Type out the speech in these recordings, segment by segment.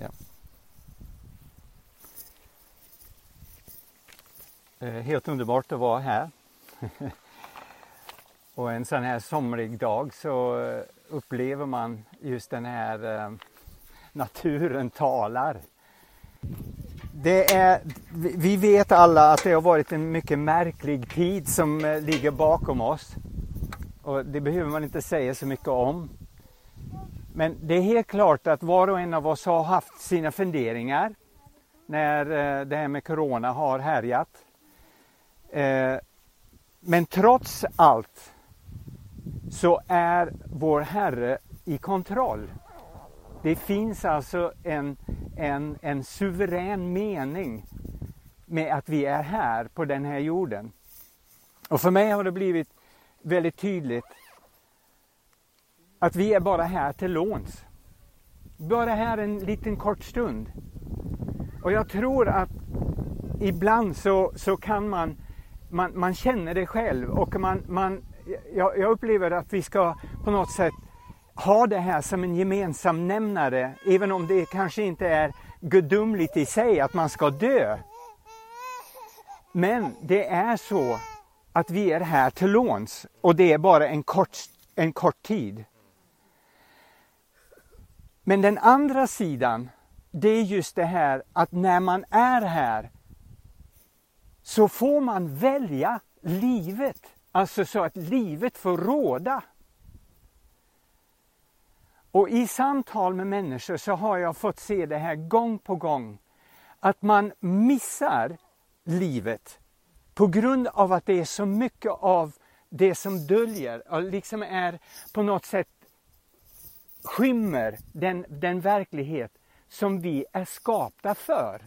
Ja. Eh, helt underbart att vara här. och en sån här somrig dag så eh, upplever man just den här eh, naturen talar. Det är, vi vet alla att det har varit en mycket märklig tid som ligger bakom oss. Och det behöver man inte säga så mycket om. Men det är helt klart att var och en av oss har haft sina funderingar när eh, det här med Corona har härjat. Eh, men trots allt så är vår Herre i kontroll. Det finns alltså en, en, en suverän mening med att vi är här på den här jorden. Och för mig har det blivit väldigt tydligt att vi är bara här till låns. Bara här en liten kort stund. Och jag tror att ibland så, så kan man man, man känner det själv och man, man, jag, jag upplever att vi ska på något sätt ha det här som en gemensam nämnare, även om det kanske inte är gudomligt i sig att man ska dö. Men det är så att vi är här till låns och det är bara en kort, en kort tid. Men den andra sidan, det är just det här att när man är här så får man välja livet. Alltså så att livet får råda. Och i samtal med människor så har jag fått se det här gång på gång. Att man missar livet på grund av att det är så mycket av det som döljer och liksom är på något sätt skymmer den, den verklighet som vi är skapta för.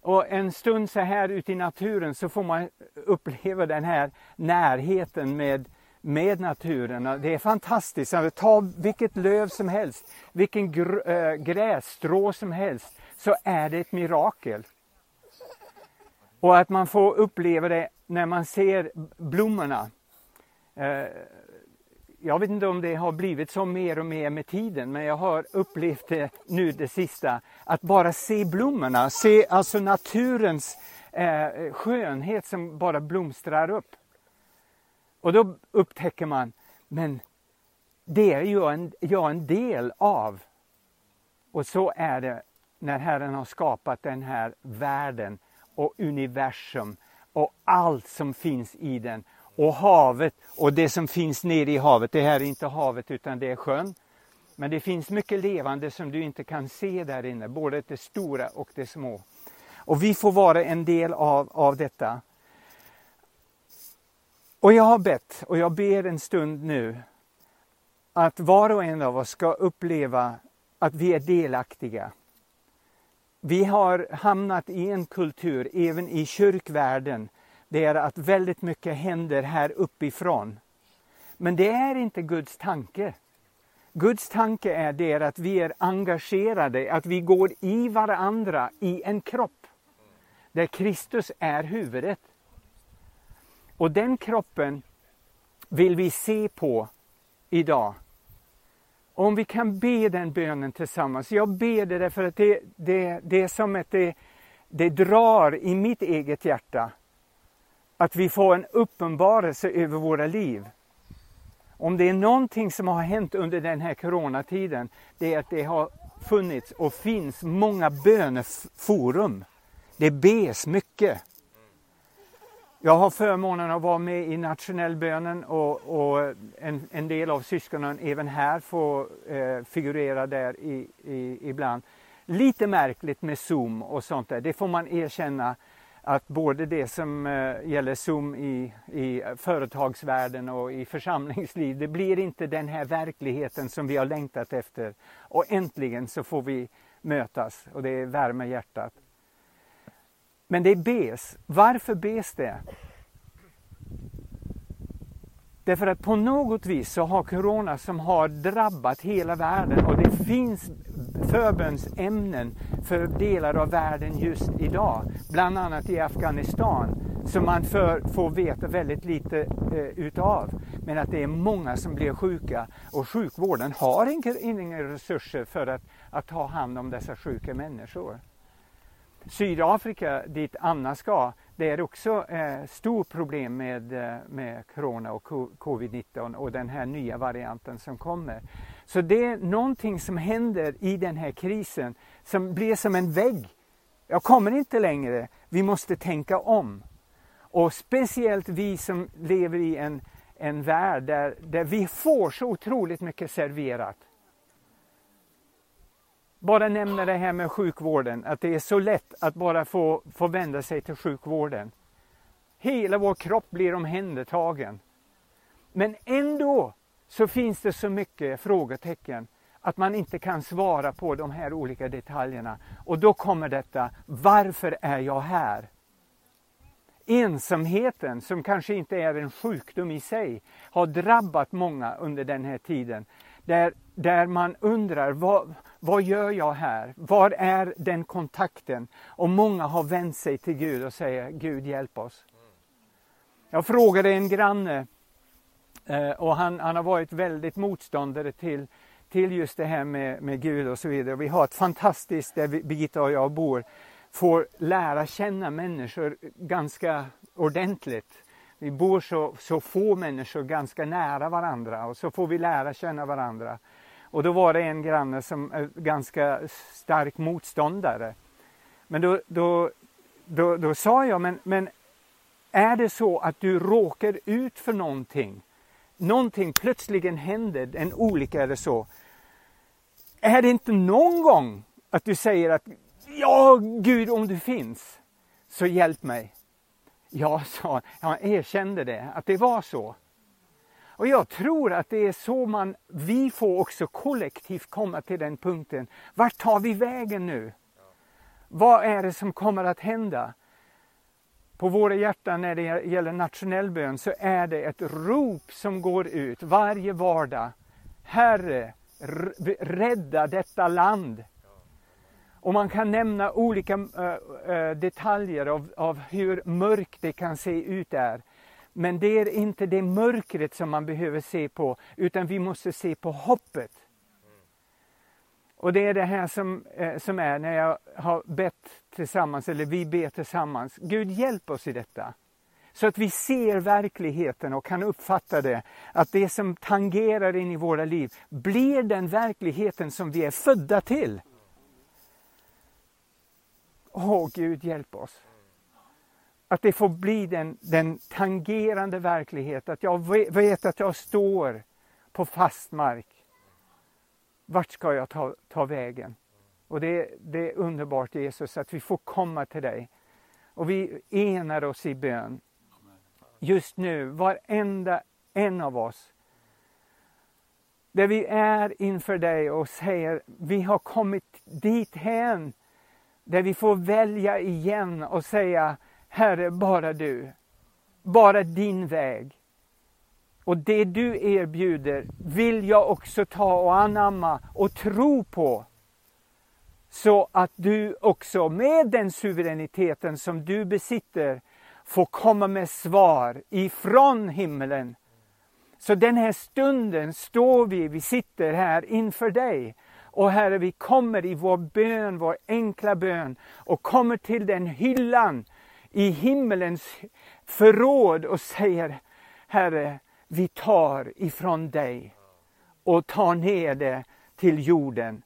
Och en stund så här ute i naturen så får man uppleva den här närheten med, med naturen. Det är fantastiskt. Ta vilket löv som helst, vilken gr äh, grässtrå som helst, så är det ett mirakel. Och att man får uppleva det när man ser blommorna. Eh, jag vet inte om det har blivit så mer och mer med tiden, men jag har upplevt det nu det sista, att bara se blommorna, se alltså naturens eh, skönhet som bara blomstrar upp. Och då upptäcker man, men det är jag en, jag en del av. Och så är det när Herren har skapat den här världen och universum och allt som finns i den och havet och det som finns nere i havet. Det här är inte havet utan det är sjön. Men det finns mycket levande som du inte kan se där inne, både det stora och det små. Och vi får vara en del av, av detta. Och jag har bett, och jag ber en stund nu, att var och en av oss ska uppleva att vi är delaktiga. Vi har hamnat i en kultur, även i kyrkvärlden, det är att väldigt mycket händer här uppifrån. Men det är inte Guds tanke. Guds tanke är det att vi är engagerade, att vi går i varandra i en kropp. Där Kristus är huvudet. Och den kroppen vill vi se på idag. Om vi kan be den bönen tillsammans. Jag ber det därför att det, det, det är som att det, det drar i mitt eget hjärta att vi får en uppenbarelse över våra liv. Om det är någonting som har hänt under den här coronatiden, det är att det har funnits och finns många böneforum. Det bes mycket. Jag har förmånen att vara med i nationellbönen och, och en, en, del av syskonen även här får eh, figurera där i, i, ibland. Lite märkligt med Zoom och sånt där, det får man erkänna att både det som eh, gäller Zoom i, i företagsvärlden och i församlingsliv, det blir inte den här verkligheten som vi har längtat efter. Och äntligen så får vi mötas och det värmer hjärtat. Men det bes. Varför bes det? Därför att på något vis så har corona som har drabbat hela världen och det finns förbönsämnen för delar av världen just idag. Bland annat i Afghanistan som man för, får veta väldigt lite eh, utav. Men att det är många som blir sjuka och sjukvården har inga resurser för att, att ta hand om dessa sjuka människor. Sydafrika, dit Anna ska, det är också eh, stort problem med, eh, med corona och covid-19 och den här nya varianten som kommer. Så det är någonting som händer i den här krisen som blir som en vägg. Jag kommer inte längre, vi måste tänka om. Och speciellt vi som lever i en, en värld där, där vi får så otroligt mycket serverat. Bara nämna det här med sjukvården, att det är så lätt att bara få, få vända sig till sjukvården. Hela vår kropp blir omhändertagen. Men ändå så finns det så mycket frågetecken att man inte kan svara på de här olika detaljerna. Och då kommer detta, varför är jag här? Ensamheten, som kanske inte är en sjukdom i sig, har drabbat många under den här tiden. Där, där man undrar, vad, vad gör jag här? Var är den kontakten? Och många har vänt sig till Gud och säger, Gud hjälp oss. Jag frågade en granne eh, och han, han har varit väldigt motståndare till, till just det här med, med Gud och så vidare. Vi har ett fantastiskt, där Birgitta och jag bor, får lära känna människor ganska ordentligt. Vi bor så, så få människor ganska nära varandra och så får vi lära känna varandra. Och då var det en granne som är ganska stark motståndare. Men då, då, då, då sa jag, men, men är det så att du råkar ut för någonting, någonting plötsligen händer, en olycka eller så. Är det inte någon gång att du säger att ja, Gud om du finns, så hjälp mig. Jag sa, jag erkände det, att det var så. Och jag tror att det är så man, vi får också kollektivt komma till den punkten. Vart tar vi vägen nu? Vad är det som kommer att hända? På våra hjärtan när det gäller nationell bön så är det ett rop som går ut varje vardag. Herre, rädda detta land. Och man kan nämna olika äh, detaljer av, av hur mörkt det kan se ut där. Men det är inte det mörkret som man behöver se på, utan vi måste se på hoppet. Och det är det här som, eh, som är när jag har bett tillsammans, eller vi ber tillsammans. Gud hjälp oss i detta. Så att vi ser verkligheten och kan uppfatta det. Att det som tangerar in i våra liv blir den verkligheten som vi är födda till. Åh Gud hjälp oss. Att det får bli den, den tangerande verklighet, att jag vet att jag står på fast mark. Vart ska jag ta, ta vägen? Och det, det är underbart Jesus att vi får komma till dig. Och vi enar oss i bön. Just nu, varenda en av oss. Där vi är inför dig och säger, vi har kommit dit hän där vi får välja igen och säga, Herre, bara du. Bara din väg. Och det du erbjuder vill jag också ta och anamma och tro på. Så att du också med den suveräniteten som du besitter får komma med svar ifrån himlen. Så den här stunden står vi, vi sitter här inför dig. Och Herre, vi kommer i vår bön, vår enkla bön och kommer till den hyllan i himmelens förråd och säger Herre, vi tar ifrån dig och tar ner det till jorden.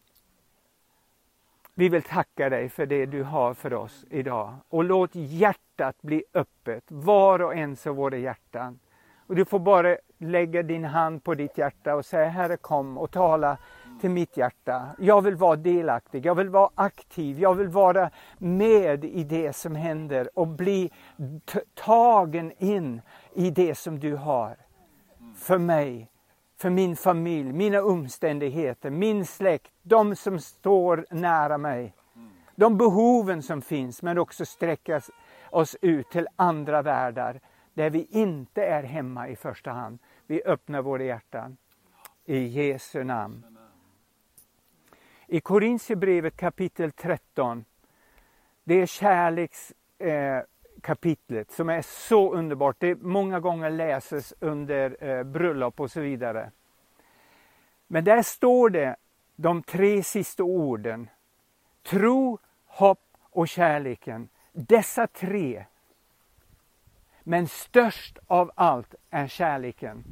Vi vill tacka dig för det du har för oss idag och låt hjärtat bli öppet, var och en av våra hjärtan. Och du får bara lägga din hand på ditt hjärta och säga Herre kom och tala till mitt hjärta. Jag vill vara delaktig, jag vill vara aktiv, jag vill vara med i det som händer och bli tagen in i det som du har för mig, för min familj, mina omständigheter, min släkt, de som står nära mig. De behoven som finns, men också sträcka oss ut till andra världar där vi inte är hemma i första hand. Vi öppnar våra hjärtan. I Jesu namn. I Korintierbrevet kapitel 13, det är kärlekskapitlet eh, som är så underbart. Det många gånger läses under eh, bröllop och så vidare. Men där står det de tre sista orden. Tro, hopp och kärleken. Dessa tre. Men störst av allt är kärleken.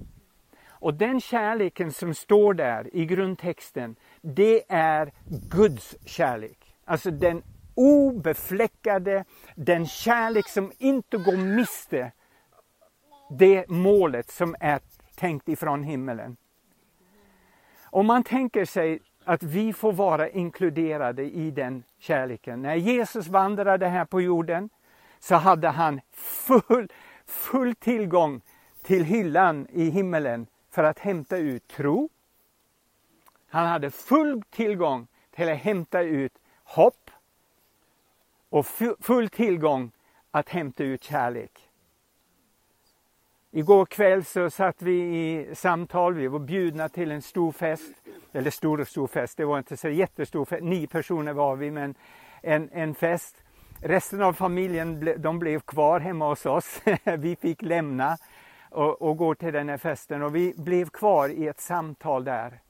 Och den kärleken som står där i grundtexten, det är Guds kärlek. Alltså den obefläckade, den kärlek som inte går miste det målet som är tänkt ifrån himmelen. Om man tänker sig att vi får vara inkluderade i den kärleken. När Jesus vandrade här på jorden så hade han full, full tillgång till hyllan i himmelen för att hämta ut tro. Han hade full tillgång till att hämta ut hopp och full tillgång att hämta ut kärlek. Igår kväll så satt vi i samtal, vi var bjudna till en stor fest. Eller stor och stor fest, det var inte så jättestor fest, nio personer var vi, men en, en fest. Resten av familjen de blev kvar hemma hos oss. vi fick lämna och, och går till den här festen och vi blev kvar i ett samtal där.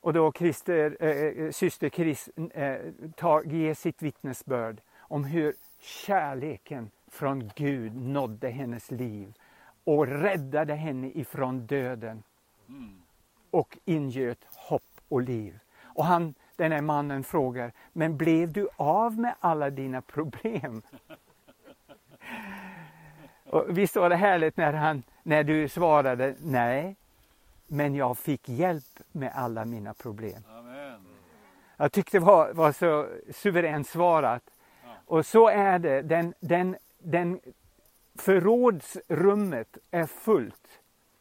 Och då Christer, äh, eh, syster Chris äh, tar, ger sitt vittnesbörd om hur kärleken från Gud nådde hennes liv och räddade henne ifrån döden och ingöt hopp och liv. Och han, den här mannen frågar, men blev du av med alla dina problem? Och visst var det härligt när, han, när du svarade nej, men jag fick hjälp med alla mina problem. Amen. Jag tyckte det var, var så suveränt svarat. Ja. Och så är det, den, den den förrådsrummet är fullt.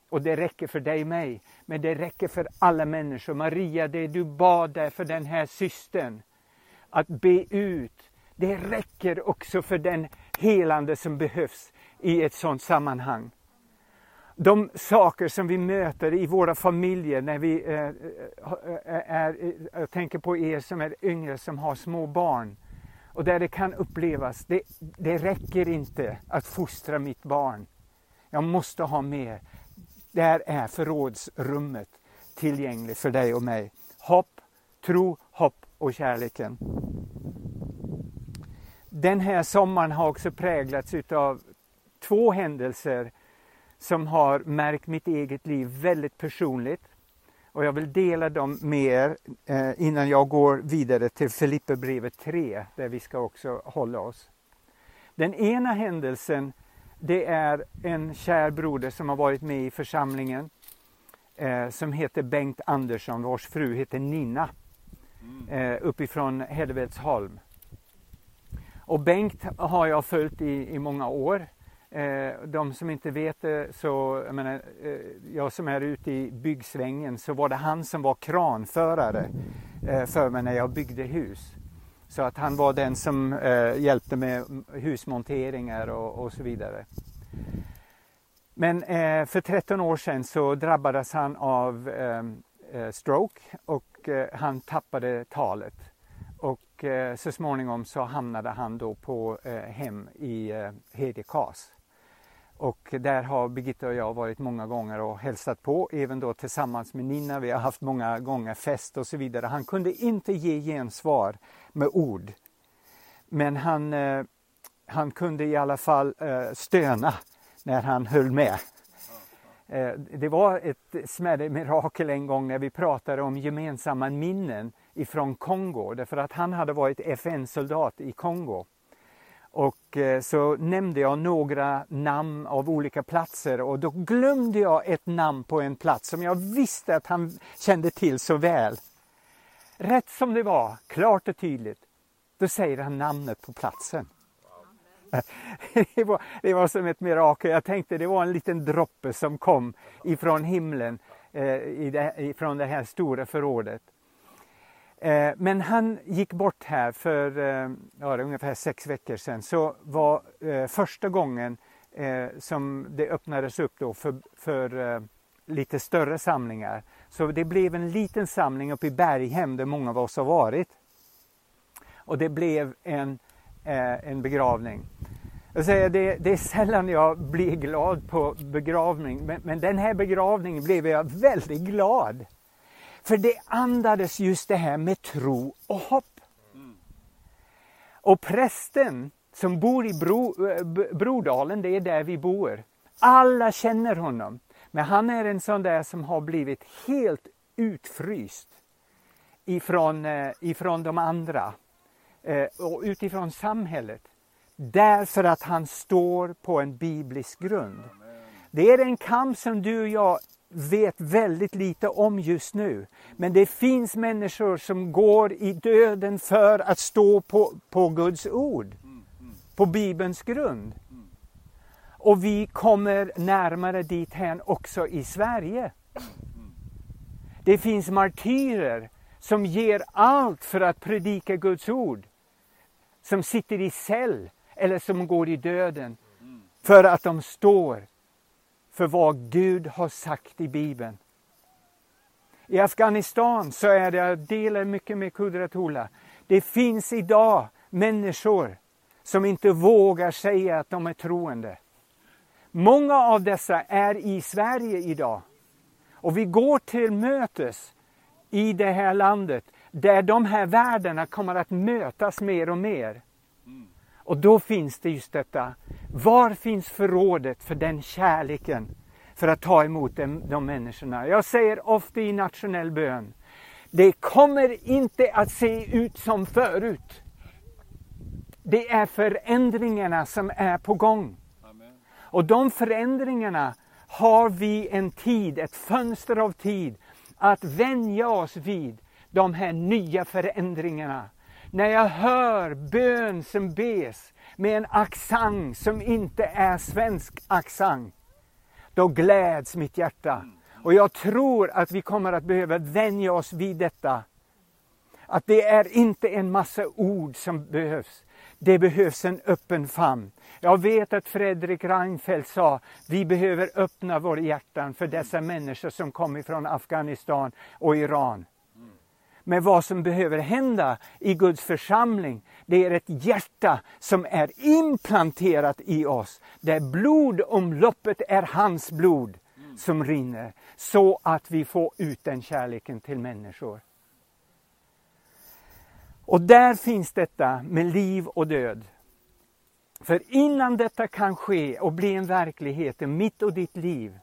Och det räcker för dig och mig. Men det räcker för alla människor. Maria, det du bad där för den här systern. Att be ut. Det räcker också för den helande som behövs i ett sådant sammanhang. De saker som vi möter i våra familjer när vi eh, eh är, jag tänker på er som är yngre som har små barn och där det kan upplevas, det, det räcker inte att fostra mitt barn. Jag måste ha mer. Där är förrådsrummet tillgängligt för dig och mig. Hopp, tro, hopp och kärleken. Den här sommaren har också präglats utav två händelser som har märkt mitt eget liv väldigt personligt. Och jag vill dela dem med er eh, innan jag går vidare till Filipperbrevet 3 där vi ska också hålla oss. Den ena händelsen det är en kär broder som har varit med i församlingen eh, som heter Bengt Andersson vars fru heter Nina eh, uppifrån Hedvedsholm. Och Bengt har jag följt i, i många år Eh, de som inte vet det, så, jag, menar, eh, jag som är ute i byggsvängen, så var det han som var kranförare eh, för mig när jag byggde hus. Så att han var den som eh, hjälpte med husmonteringar och, och så vidare. Men eh, för 13 år sedan så drabbades han av ehm, eh, stroke och han tappade talet. Och så småningom så hamnade han då på hem i Hedekas. Och där har Birgitta och jag varit många gånger och hälsat på, även då tillsammans med Nina. Vi har haft många gånger fest och så vidare. Han kunde inte ge gensvar med ord. Men han, eh, han kunde i alla fall eh, stöna när han höll med. Eh, det var ett smärre mirakel en gång när vi pratade om gemensamma minnen ifrån Kongo. Därför att han hade varit FN-soldat i Kongo. Och eh, så nämnde jag några namn av olika platser och då glömde jag ett namn på en plats som jag visste att han kände till så väl. Rätt som det var, klart och tydligt, då säger han namnet på platsen. Det var, det var som ett mirakel. Jag tänkte det var en liten droppe som kom ifrån himlen, eh, ifrån det här stora förrådet. Eh, men han gick bort här för eh, ja, ungefär sex veckor sedan. Så var eh, första gången eh, som det öppnades upp då för, för eh, lite större samlingar. Så det blev en liten samling uppe i Berghem där många av oss har varit. Och det blev en, eh, en begravning. Jag säger, det, det, är sällan jag blir glad på begravning, men, men den här begravningen blev jag väldigt glad. För det andades just det här med tro och hopp. Och prästen som bor i Bro, eh, Brodalen, det är där vi bor. Alla känner honom. Men han är en sån där som har blivit helt utfryst ifrån, eh, ifrån de andra eh, och utifrån samhället. Därför att han står på en biblisk grund. Det är en kamp som du och jag vet väldigt lite om just nu. Men det finns människor som går i döden för att stå på, på Guds ord. På Bibelns grund. Och vi kommer närmare dithän också i Sverige. Det finns martyrer som ger allt för att predika Guds ord. Som sitter i cell eller som går i döden. För att de står för vad Gud har sagt i Bibeln. I Afghanistan så är det, jag delar mycket med Kudratullah, det finns idag människor som inte vågar säga att de är troende. Många av dessa är i Sverige idag. Och vi går till mötes i det här landet där de här värdena kommer att mötas mer och mer. Och då finns det just detta. Var finns förrådet för den kärleken för att ta emot de, de människorna? Jag säger ofta i nationell bön. Det kommer inte att se ut som förut. Det är förändringarna som är på gång. Amen. Och de förändringarna har vi en tid, ett fönster av tid att vänja oss vid de här nya förändringarna. När jag hör bön som bes med en accent som inte är svensk accent, då gläds mitt hjärta. Och jag tror att vi kommer att behöva vänja oss vid detta. Att det är inte en massa ord som behövs. Det behövs en öppen famn. Jag vet att Fredrik Reinfeldt sa, vi behöver öppna våra hjärtan för dessa människor som kommer från Afghanistan och Iran. Men vad som behöver hända i Guds församling, det är ett hjärta som är implanterat i oss. Där blodomloppet är hans blod som rinner. Så att vi får ut den kärleken till människor. Och där finns detta med liv och död. För innan detta kan ske och bli en verklighet i mitt och ditt liv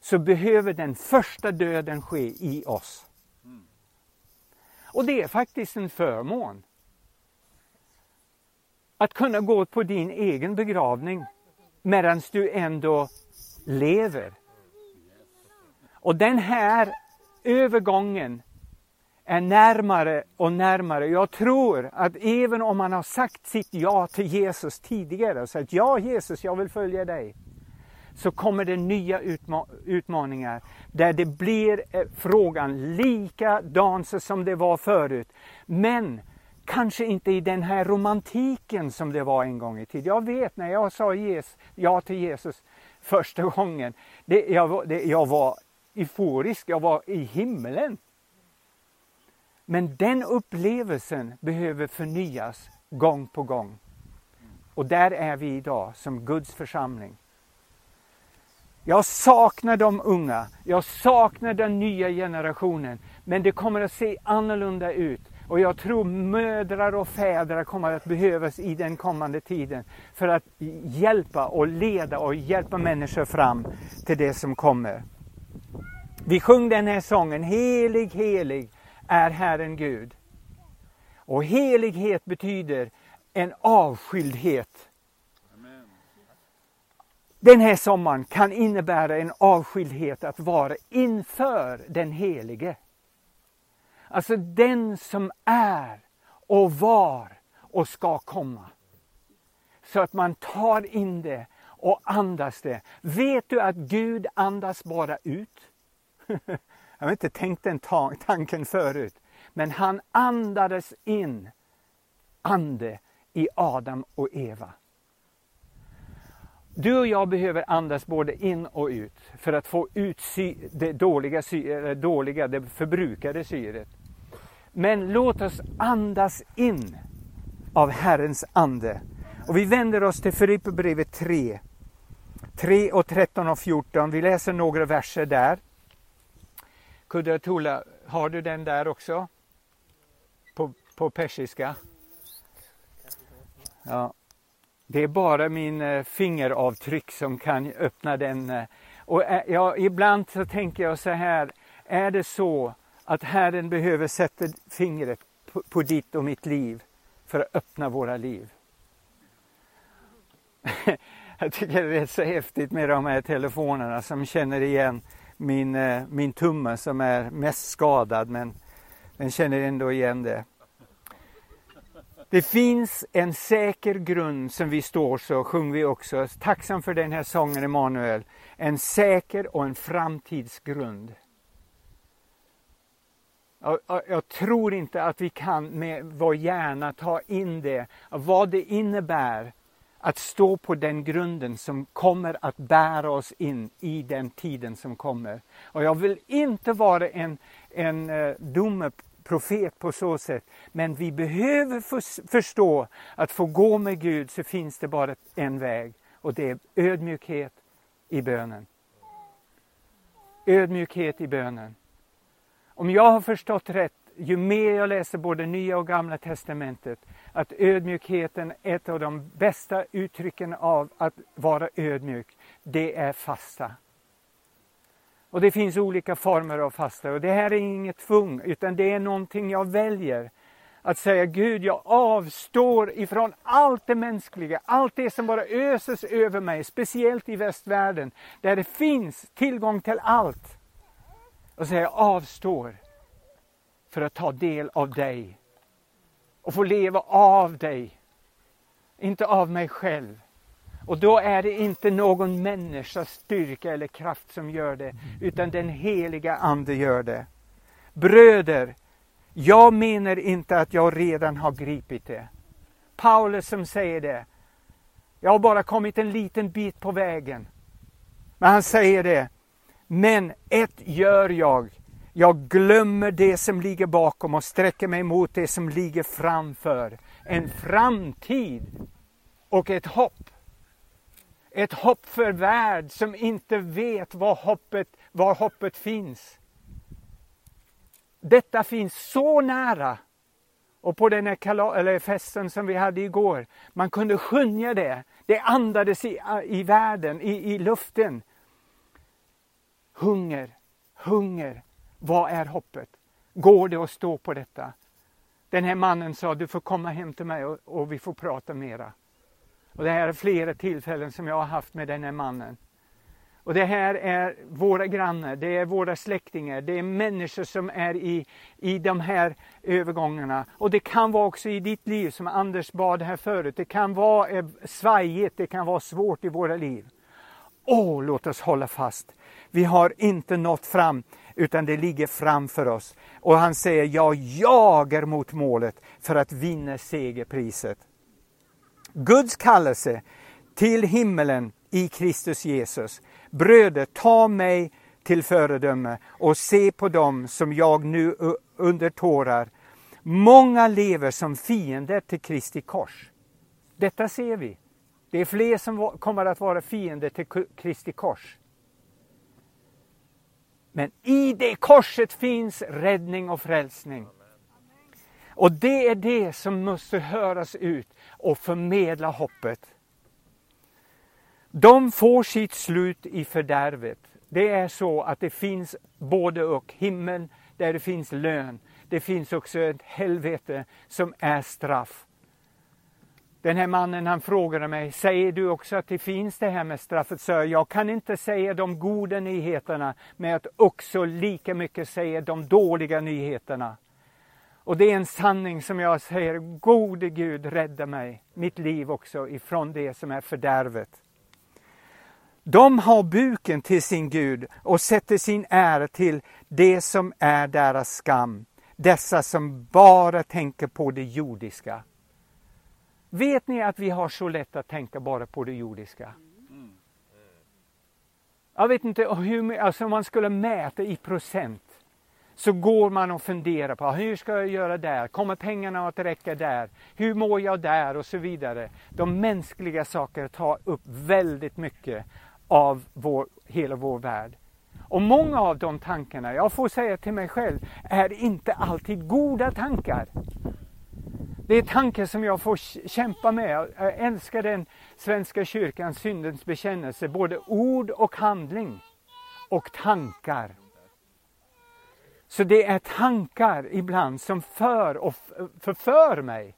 så behöver den första döden ske i oss. Och det är faktiskt en förmån. Att kunna gå på din egen begravning medan du ändå lever. Och den här övergången är närmare och närmare. Jag tror att även om man har sagt sitt ja till Jesus tidigare och sagt ja Jesus, jag vill följa dig så kommer det nya utma utmaningar där det blir eh, frågan likadan som det var förut. Men kanske inte i den här romantiken som det var en gång i tiden. Jag vet när jag sa Jesus, ja till Jesus första gången, det, jag, det, jag var euforisk, jag var i himlen. Men den upplevelsen behöver förnyas gång på gång. Och där är vi idag som Guds församling. Jag saknar de unga, jag saknar den nya generationen. Men det kommer att se annorlunda ut. Och jag tror mödrar och fäder kommer att behövas i den kommande tiden för att hjälpa och leda och hjälpa människor fram till det som kommer. Vi sjöng den här sången, Helig, helig är Herren Gud. Och helighet betyder en avskildhet den här sommaren kan innebära en avskildhet att vara inför den Helige. Alltså den som är och var och ska komma. Så att man tar in det och andas det. Vet du att Gud andas bara ut? Jag har inte tänkt den tanken förut. Men han andades in ande i Adam och Eva. Du och jag behöver andas både in och ut för att få ut sy det dåliga, sy eh, dåliga, det förbrukade syret. Men låt oss andas in av Herrens ande. Och vi vänder oss till Filipperbrevet 3. 3 och 13 och 14. Vi läser några verser där. Kudratula, har du den där också? På, på persiska? Ja. Det är bara min eh, fingeravtryck som kan öppna den. Eh. Och eh, ja, ibland så tänker jag så här, är det så att Herren behöver sätta fingret på, på ditt och mitt liv för att öppna våra liv? jag tycker det är så häftigt med de här telefonerna som känner igen min, min tumme som är mest skadad men den känner ändå igen det. Det finns en säker grund som vi står så sjunger vi också. Tacksam för den här sången Emanuel. En säker och en framtidsgrund. Jag, jag, tror inte att vi kan med vår hjärna ta in det, vad det innebär att stå på den grunden som kommer att bära oss in i den tiden som kommer. Och jag vill inte vara en, en uh, profet på så sätt. Men vi behöver förstå att få gå med Gud så finns det bara en väg och det är ödmjukhet i bönen. Ödmjukhet i bönen. Om jag har förstått rätt, ju mer jag läser både Nya och Gamla Testamentet, att ödmjukheten, är ett av de bästa uttrycken av att vara ödmjuk, det är fasta. Och det finns olika former av fasta och det här är inget tvång utan det är någonting jag väljer. Att säga Gud, jag avstår ifrån allt det mänskliga, allt det som bara öses över mig, speciellt i västvärlden där det finns tillgång till allt. Och säga jag avstår för att ta del av dig och få leva av dig, inte av mig själv. Och då är det inte någon människas styrka eller kraft som gör det, utan den heliga Ande gör det. Bröder, jag menar inte att jag redan har gripit det. Paulus som säger det. Jag har bara kommit en liten bit på vägen. Men han säger det. Men ett gör jag. Jag glömmer det som ligger bakom och sträcker mig mot det som ligger framför. En framtid och ett hopp ett hopp för värld som inte vet var hoppet, var hoppet finns. Detta finns så nära. Och på den här eller festen som vi hade igår, man kunde skönja det. Det andades i, i världen, i, i luften. Hunger, hunger. Vad är hoppet? Går det att stå på detta? Den här mannen sa, du får komma hem till mig och, och vi får prata mera. Och det här är flera tillfällen som jag har haft med den här mannen. Och det här är våra grannar, det är våra släktingar, det är människor som är i, i de här övergångarna. Och det kan vara också i ditt liv, som Anders bad här förut. Det kan vara eh, svajigt, det kan vara svårt i våra liv. Åh, låt oss hålla fast. Vi har inte nått fram, utan det ligger framför oss. Och han säger, jag jagar mot målet för att vinna segerpriset. Guds kallelse till himmelen i Kristus Jesus. Bröder, ta mig till föredöme och se på dem som jag nu under tårar. Många lever som fiender till Kristi kors. Detta ser vi. Det är fler som kommer att vara fiender till Kristi kors. Men i det korset finns räddning och frälsning. Och det är det som måste höras ut och förmedla hoppet. De får sitt slut i fördärvet. Det är så att det finns både och. Himmel där det finns lön. Det finns också ett helvete som är straff. Den här mannen han frågade mig, säger du också att det finns det här med straffet? Så jag kan inte säga de goda nyheterna, men att också lika mycket säga de dåliga nyheterna. Och det är en sanning som jag säger, gode Gud rädda mig, mitt liv också, ifrån det som är fördärvet. De har buken till sin Gud och sätter sin ära till det som är deras skam. Dessa som bara tänker på det jordiska. Vet ni att vi har så lätt att tänka bara på det jordiska? Jag vet inte hur alltså om man skulle mäta i procent, så går man och funderar på ah, hur ska jag göra där? Kommer pengarna att räcka där? Hur mår jag där? Och så vidare. De mänskliga sakerna tar upp väldigt mycket av vår, hela vår värld. Och många av de tankarna, jag får säga till mig själv, är inte alltid goda tankar. Det är tankar som jag får kämpa med. Jag älskar den Svenska kyrkans syndens bekännelse, både ord och handling. Och tankar. Så det är tankar ibland som för och förför mig.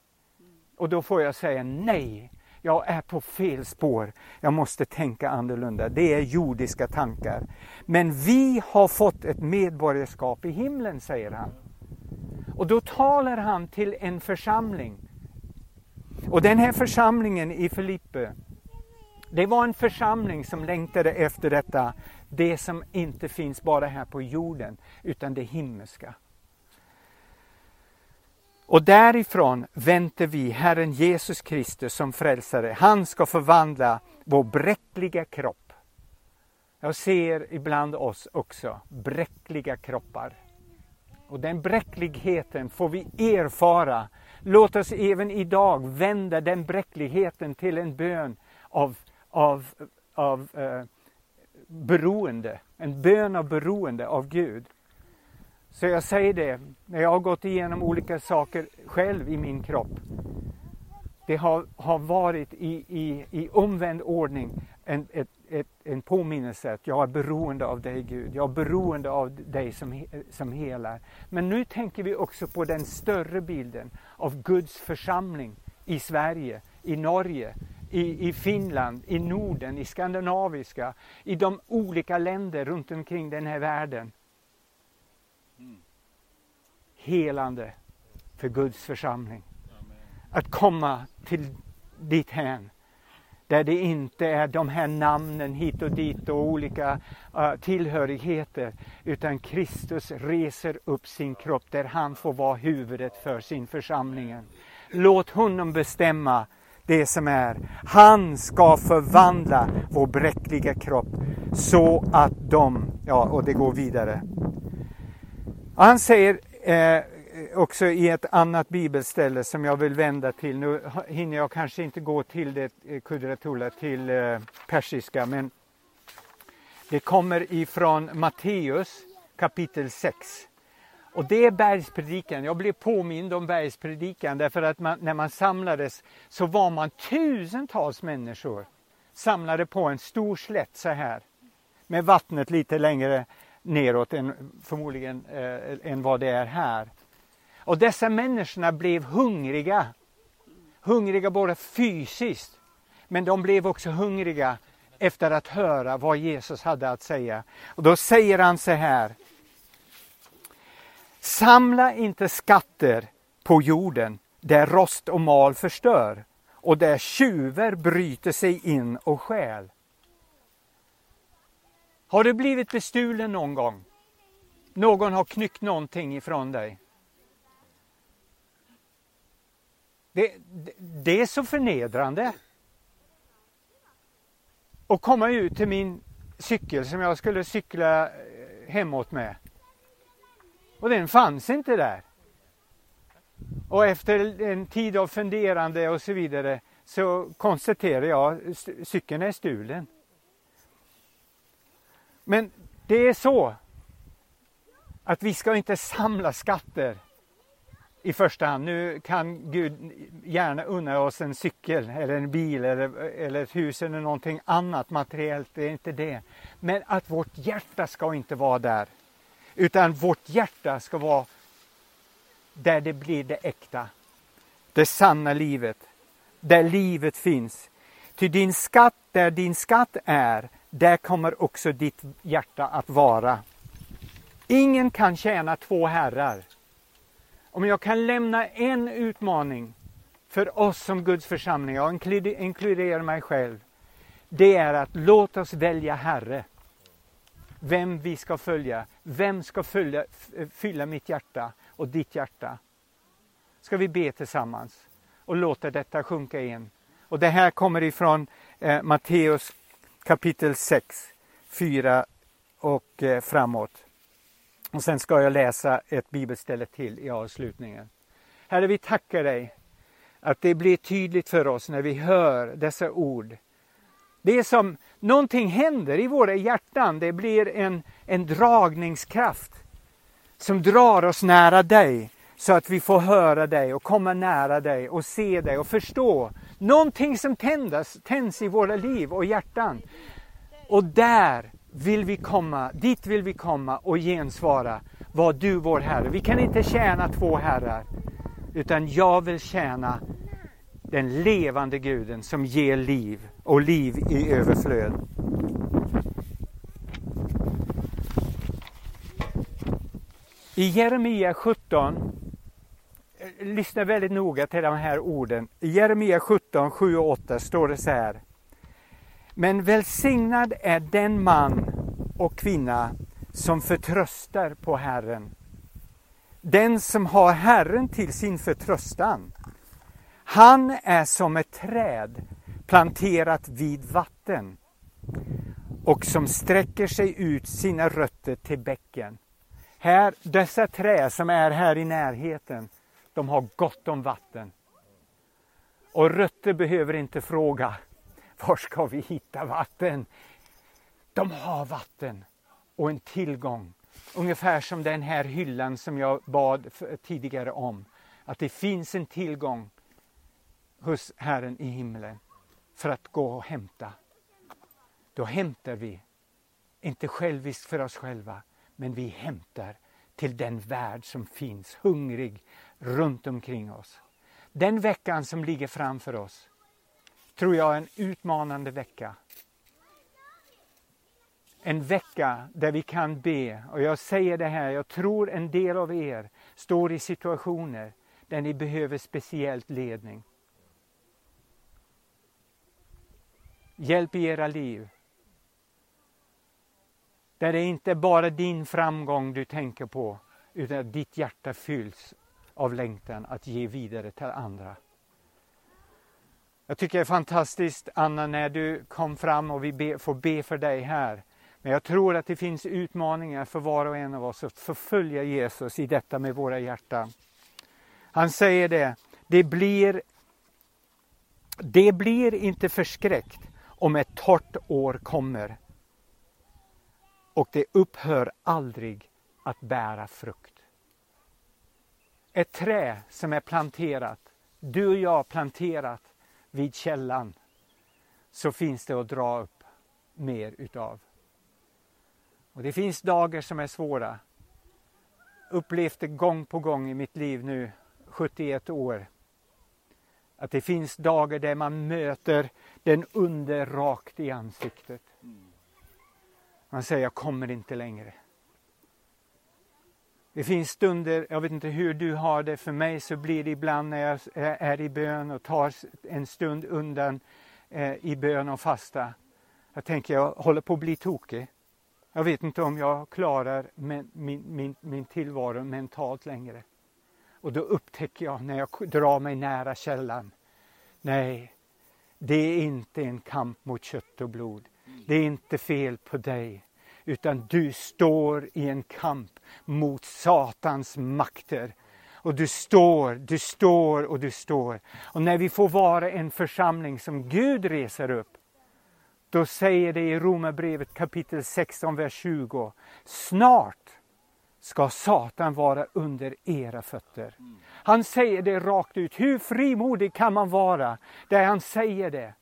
Och då får jag säga nej, jag är på fel spår. Jag måste tänka annorlunda. Det är jordiska tankar. Men vi har fått ett medborgarskap i himlen, säger han. Och då talar han till en församling. Och den här församlingen i Filippe, det var en församling som längtade efter detta, det som inte finns bara här på jorden, utan det himmelska. Och därifrån väntar vi Herren Jesus Kristus som frälsare. Han ska förvandla vår bräckliga kropp. Jag ser ibland oss också bräckliga kroppar. Och den bräckligheten får vi erfara. Låt oss även idag vända den bräckligheten till en bön av, av, av eh, beroende. En bön av beroende av Gud. Så jag säger det, när jag har gått igenom olika saker själv i min kropp. Det har, har varit i, i, i omvänd ordning en, ett, ett, en påminnelse att jag är beroende av dig Gud. Jag är beroende av dig som, som helar. Men nu tänker vi också på den större bilden av Guds församling i Sverige, i Norge, i, i Finland, i Norden, i skandinaviska, i de olika länder runt omkring den här världen helande för Guds församling. Att komma till ditt hän där det inte är de här namnen hit och dit och olika uh, tillhörigheter utan Kristus reser upp sin kropp där han får vara huvudet för sin församling. Låt honom bestämma det som är. Han ska förvandla vår bräckliga kropp så att de, ja och det går vidare. Han säger Eh, också i ett annat bibelställe som jag vill vända till. Nu hinner jag kanske inte gå till det eh, Kudratula, till eh, persiska, men det kommer ifrån Matteus kapitel 6. Och det är bergspredikan. Jag blev påmind om bergspredikan därför att man, när man samlades så var man tusentals människor samlade på en stor slätt så här med vattnet lite längre neråt än, förmodligen eh, än vad det är här. Och dessa människorna blev hungriga. Hungriga både fysiskt, men de blev också hungriga efter att höra vad Jesus hade att säga. Och då säger han så här. Samla inte skatter på jorden där rost och mal förstör och där tjuvar bryter sig in och stjäl. Har du blivit bestulen någon gång? Någon har knyckt någonting ifrån dig? Det, det, det är så förnedrande. Att komma ut till min cykel som jag skulle cykla eh, hemåt med. Och den fanns inte där. Och efter en tid av funderande och så vidare så konstaterar jag att cykeln är stulen. Men det är så att vi ska inte samla skatter i första hand. Nu kan Gud gärna unna oss en cykel eller en bil eller, eller ett hus eller någonting annat materiellt, det är inte det. Men att vårt hjärta ska inte vara där. Utan vårt hjärta ska vara där det blir det äkta. Det sanna livet. Där livet finns. Till din skatt, där din skatt är, där kommer också ditt hjärta att vara. Ingen kan tjäna två herrar. Om jag kan lämna en utmaning för oss som Guds församling, jag inkluderar mig själv, det är att låt oss välja Herre. Vem vi ska följa, vem ska följa, fylla mitt hjärta och ditt hjärta. Ska vi be tillsammans och låta detta sjunka in. Och det här kommer ifrån eh, Matteus kapitel 6, 4 och eh, framåt. Och sen ska jag läsa ett bibelställe till i avslutningen. Herre, vi tackar dig att det blir tydligt för oss när vi hör dessa ord. Det är som någonting händer i våra hjärtan. Det blir en, en dragningskraft som drar oss nära dig så att vi får höra dig och komma nära dig och se dig och förstå någonting som tändas, tänds i våra liv och hjärtan. Och där vill vi komma, dit vill vi komma och gensvara. Var du vår Herre. Vi kan inte tjäna två herrar. Utan jag vill tjäna den levande guden som ger liv och liv i överflöd. I Jeremia 17, eh, lyssna väldigt noga till de här orden. I Jeremia 17, 7 och 8 står det så här. Men välsignad är den man och kvinna som förtröstar på Herren. Den som har Herren till sin förtröstan. Han är som ett träd planterat vid vatten och som sträcker sig ut sina rötter till bäcken. Här, dessa träd som är här i närheten, de har gott om vatten. Och rötter behöver inte fråga, var ska vi hitta vatten? De har vatten och en tillgång. Ungefär som den här hyllan som jag bad tidigare om. Att det finns en tillgång hos Herren i himlen för att gå och hämta. Då hämtar vi, inte själviskt för oss själva, men vi hämtar till den värld som finns hungrig runt omkring oss. Den veckan som ligger framför oss tror jag är en utmanande vecka. En vecka där vi kan be och jag säger det här, jag tror en del av er står i situationer där ni behöver speciellt ledning. Hjälp i era liv. Där det inte bara din framgång du tänker på utan att ditt hjärta fylls av längtan att ge vidare till andra. Jag tycker det är fantastiskt Anna när du kom fram och vi be, får be för dig här. Men jag tror att det finns utmaningar för var och en av oss att förfölja Jesus i detta med våra hjärtan. Han säger det, det blir, det blir inte förskräckt om ett torrt år kommer och det upphör aldrig att bära frukt. Ett trä som är planterat, du och jag planterat vid källan, så finns det att dra upp mer utav. Och det finns dagar som är svåra. Upplevt det gång på gång i mitt liv nu, 71 år. Att det finns dagar där man möter den under rakt i ansiktet. Man säger, jag kommer inte längre. Det finns stunder, jag vet inte hur du har det, för mig så blir det ibland när jag eh, är i bön och tar en stund undan eh, i bön och fasta. Jag tänker, jag håller på att bli tokig. Jag vet inte om jag klarar min, min, min tillvaro mentalt längre. Och då upptäcker jag när jag drar mig nära källan. Nej, det är inte en kamp mot kött och blod. Det är inte fel på dig. Utan du står i en kamp mot Satans makter. Och du står, du står och du står. Och när vi får vara en församling som Gud reser upp, då säger det i Romarbrevet kapitel 16, vers 20. Snart ska Satan vara under era fötter. Han säger det rakt ut. Hur frimodig kan man vara där han säger det?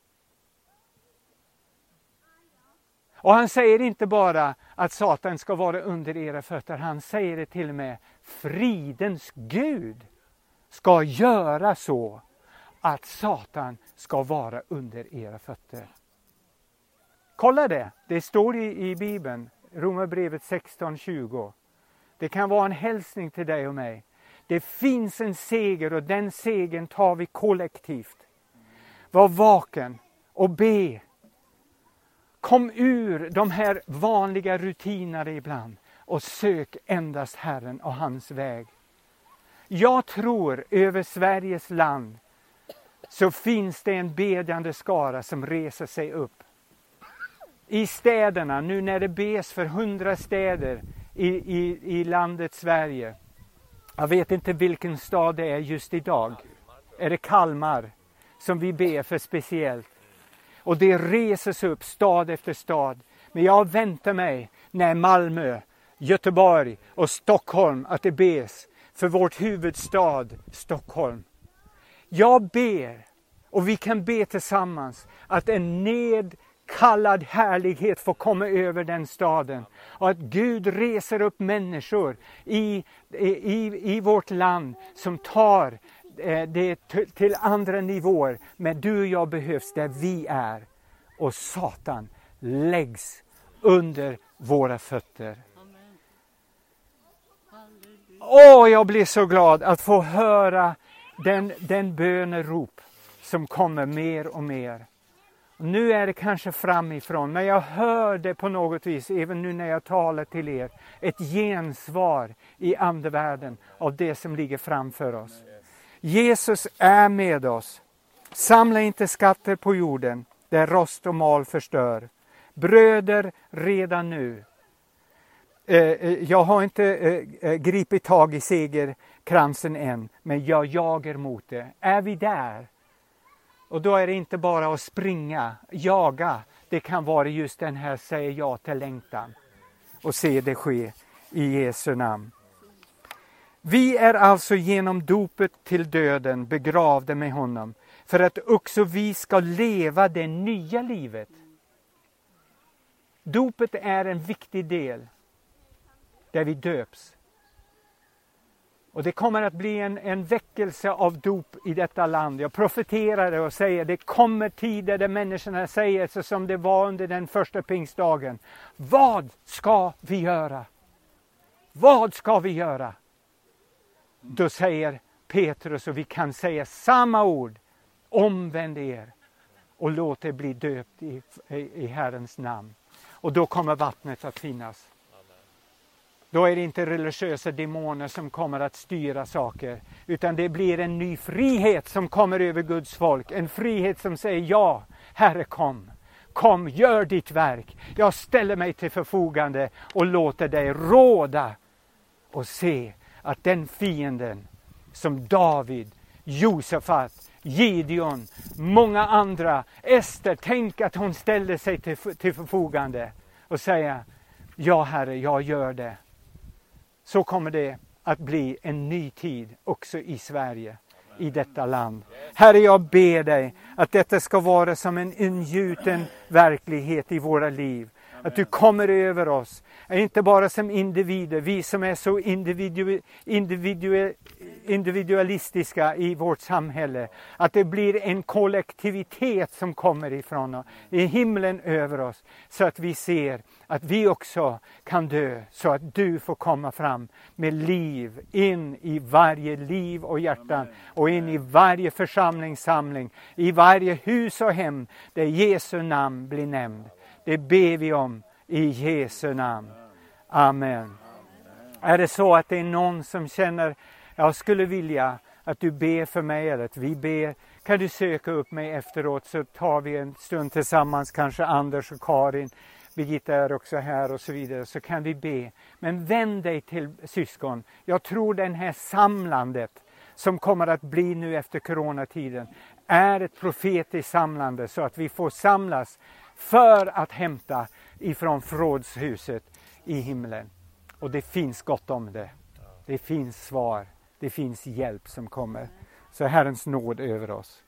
Och han säger inte bara att Satan ska vara under era fötter, han säger det till och med fridens Gud ska göra så att Satan ska vara under era fötter. Kolla det, det står i, i Bibeln, Romarbrevet 16.20. Det kan vara en hälsning till dig och mig. Det finns en seger och den segern tar vi kollektivt. Var vaken och be. Kom ur de här vanliga rutinerna ibland och sök endast Herren och hans väg. Jag tror över Sveriges land så finns det en bedjande skara som reser sig upp. i städerna, nu när det bes för hundra städer i, i, i landet Sverige. Jag vet inte vilken stad det är just idag. Är det Kalmar som vi ber för speciellt? Och det reses upp stad efter stad. Men jag väntar mig när Malmö, Göteborg och Stockholm att det bes för vårt huvudstad Stockholm. Jag ber, och vi kan be tillsammans, att en Kallad härlighet får komma över den staden. Och att Gud reser upp människor i, i, i vårt land som tar eh, det till andra nivåer. Men du och jag behövs där vi är. Och Satan läggs under våra fötter. Åh, oh, jag blir så glad att få höra den, den bönerop som kommer mer och mer. Nu är det kanske framifrån, men jag hör det på något vis, även nu när jag talar till er, ett gensvar i andevärlden av det som ligger framför oss. Jesus är med oss. Samla inte skatter på jorden där rost och mal förstör. Bröder redan nu. Eh, eh, jag har inte eh, gripit tag i segerkransen än, men jag jagar mot det. Är vi där? Och då är det inte bara att springa, jaga. Det kan vara just den här säger ja till längtan och se det ske i Jesu namn. Vi är alltså genom dopet till döden begravda med honom för att också vi ska leva det nya livet. Dopet är en viktig del där vi döps. Och det kommer att bli en, en väckelse av dop i detta land. Jag profeterar det och säger det kommer tider där människorna säger så som det var under den första pingstdagen. Vad ska vi göra? Vad ska vi göra? Då säger Petrus och vi kan säga samma ord. Omvänd er och låt er bli döpt i, i, i Herrens namn. Och då kommer vattnet att finnas. Då är det inte religiösa demoner som kommer att styra saker, utan det blir en ny frihet som kommer över Guds folk. En frihet som säger ja, Herre kom. Kom, gör ditt verk. Jag ställer mig till förfogande och låter dig råda och se att den fienden som David, Josefat, Gideon, många andra, Ester, tänk att hon ställde sig till, till förfogande och säga Ja Herre, jag gör det. Så kommer det att bli en ny tid också i Sverige, i detta land. Herre, jag ber dig att detta ska vara som en ingjuten verklighet i våra liv. Att du kommer över oss, inte bara som individer, vi som är så individu, individu, individualistiska i vårt samhälle. Att det blir en kollektivitet som kommer ifrån i himlen över oss. Så att vi ser att vi också kan dö så att du får komma fram med liv in i varje liv och hjärtan och in i varje församlingssamling, i varje hus och hem där Jesu namn blir nämnd. Det ber vi om i Jesu namn. Amen. Är det så att det är någon som känner, jag skulle vilja att du ber för mig eller att vi ber, kan du söka upp mig efteråt så tar vi en stund tillsammans, kanske Anders och Karin, Birgitta är också här och så vidare, så kan vi be. Men vänd dig till syskon. Jag tror den här samlandet som kommer att bli nu efter coronatiden är ett profetiskt samlande så att vi får samlas för att hämta ifrån förrådshuset i himlen. Och det finns gott om det. Det finns svar. Det finns hjälp som kommer. Så Herrens nåd över oss.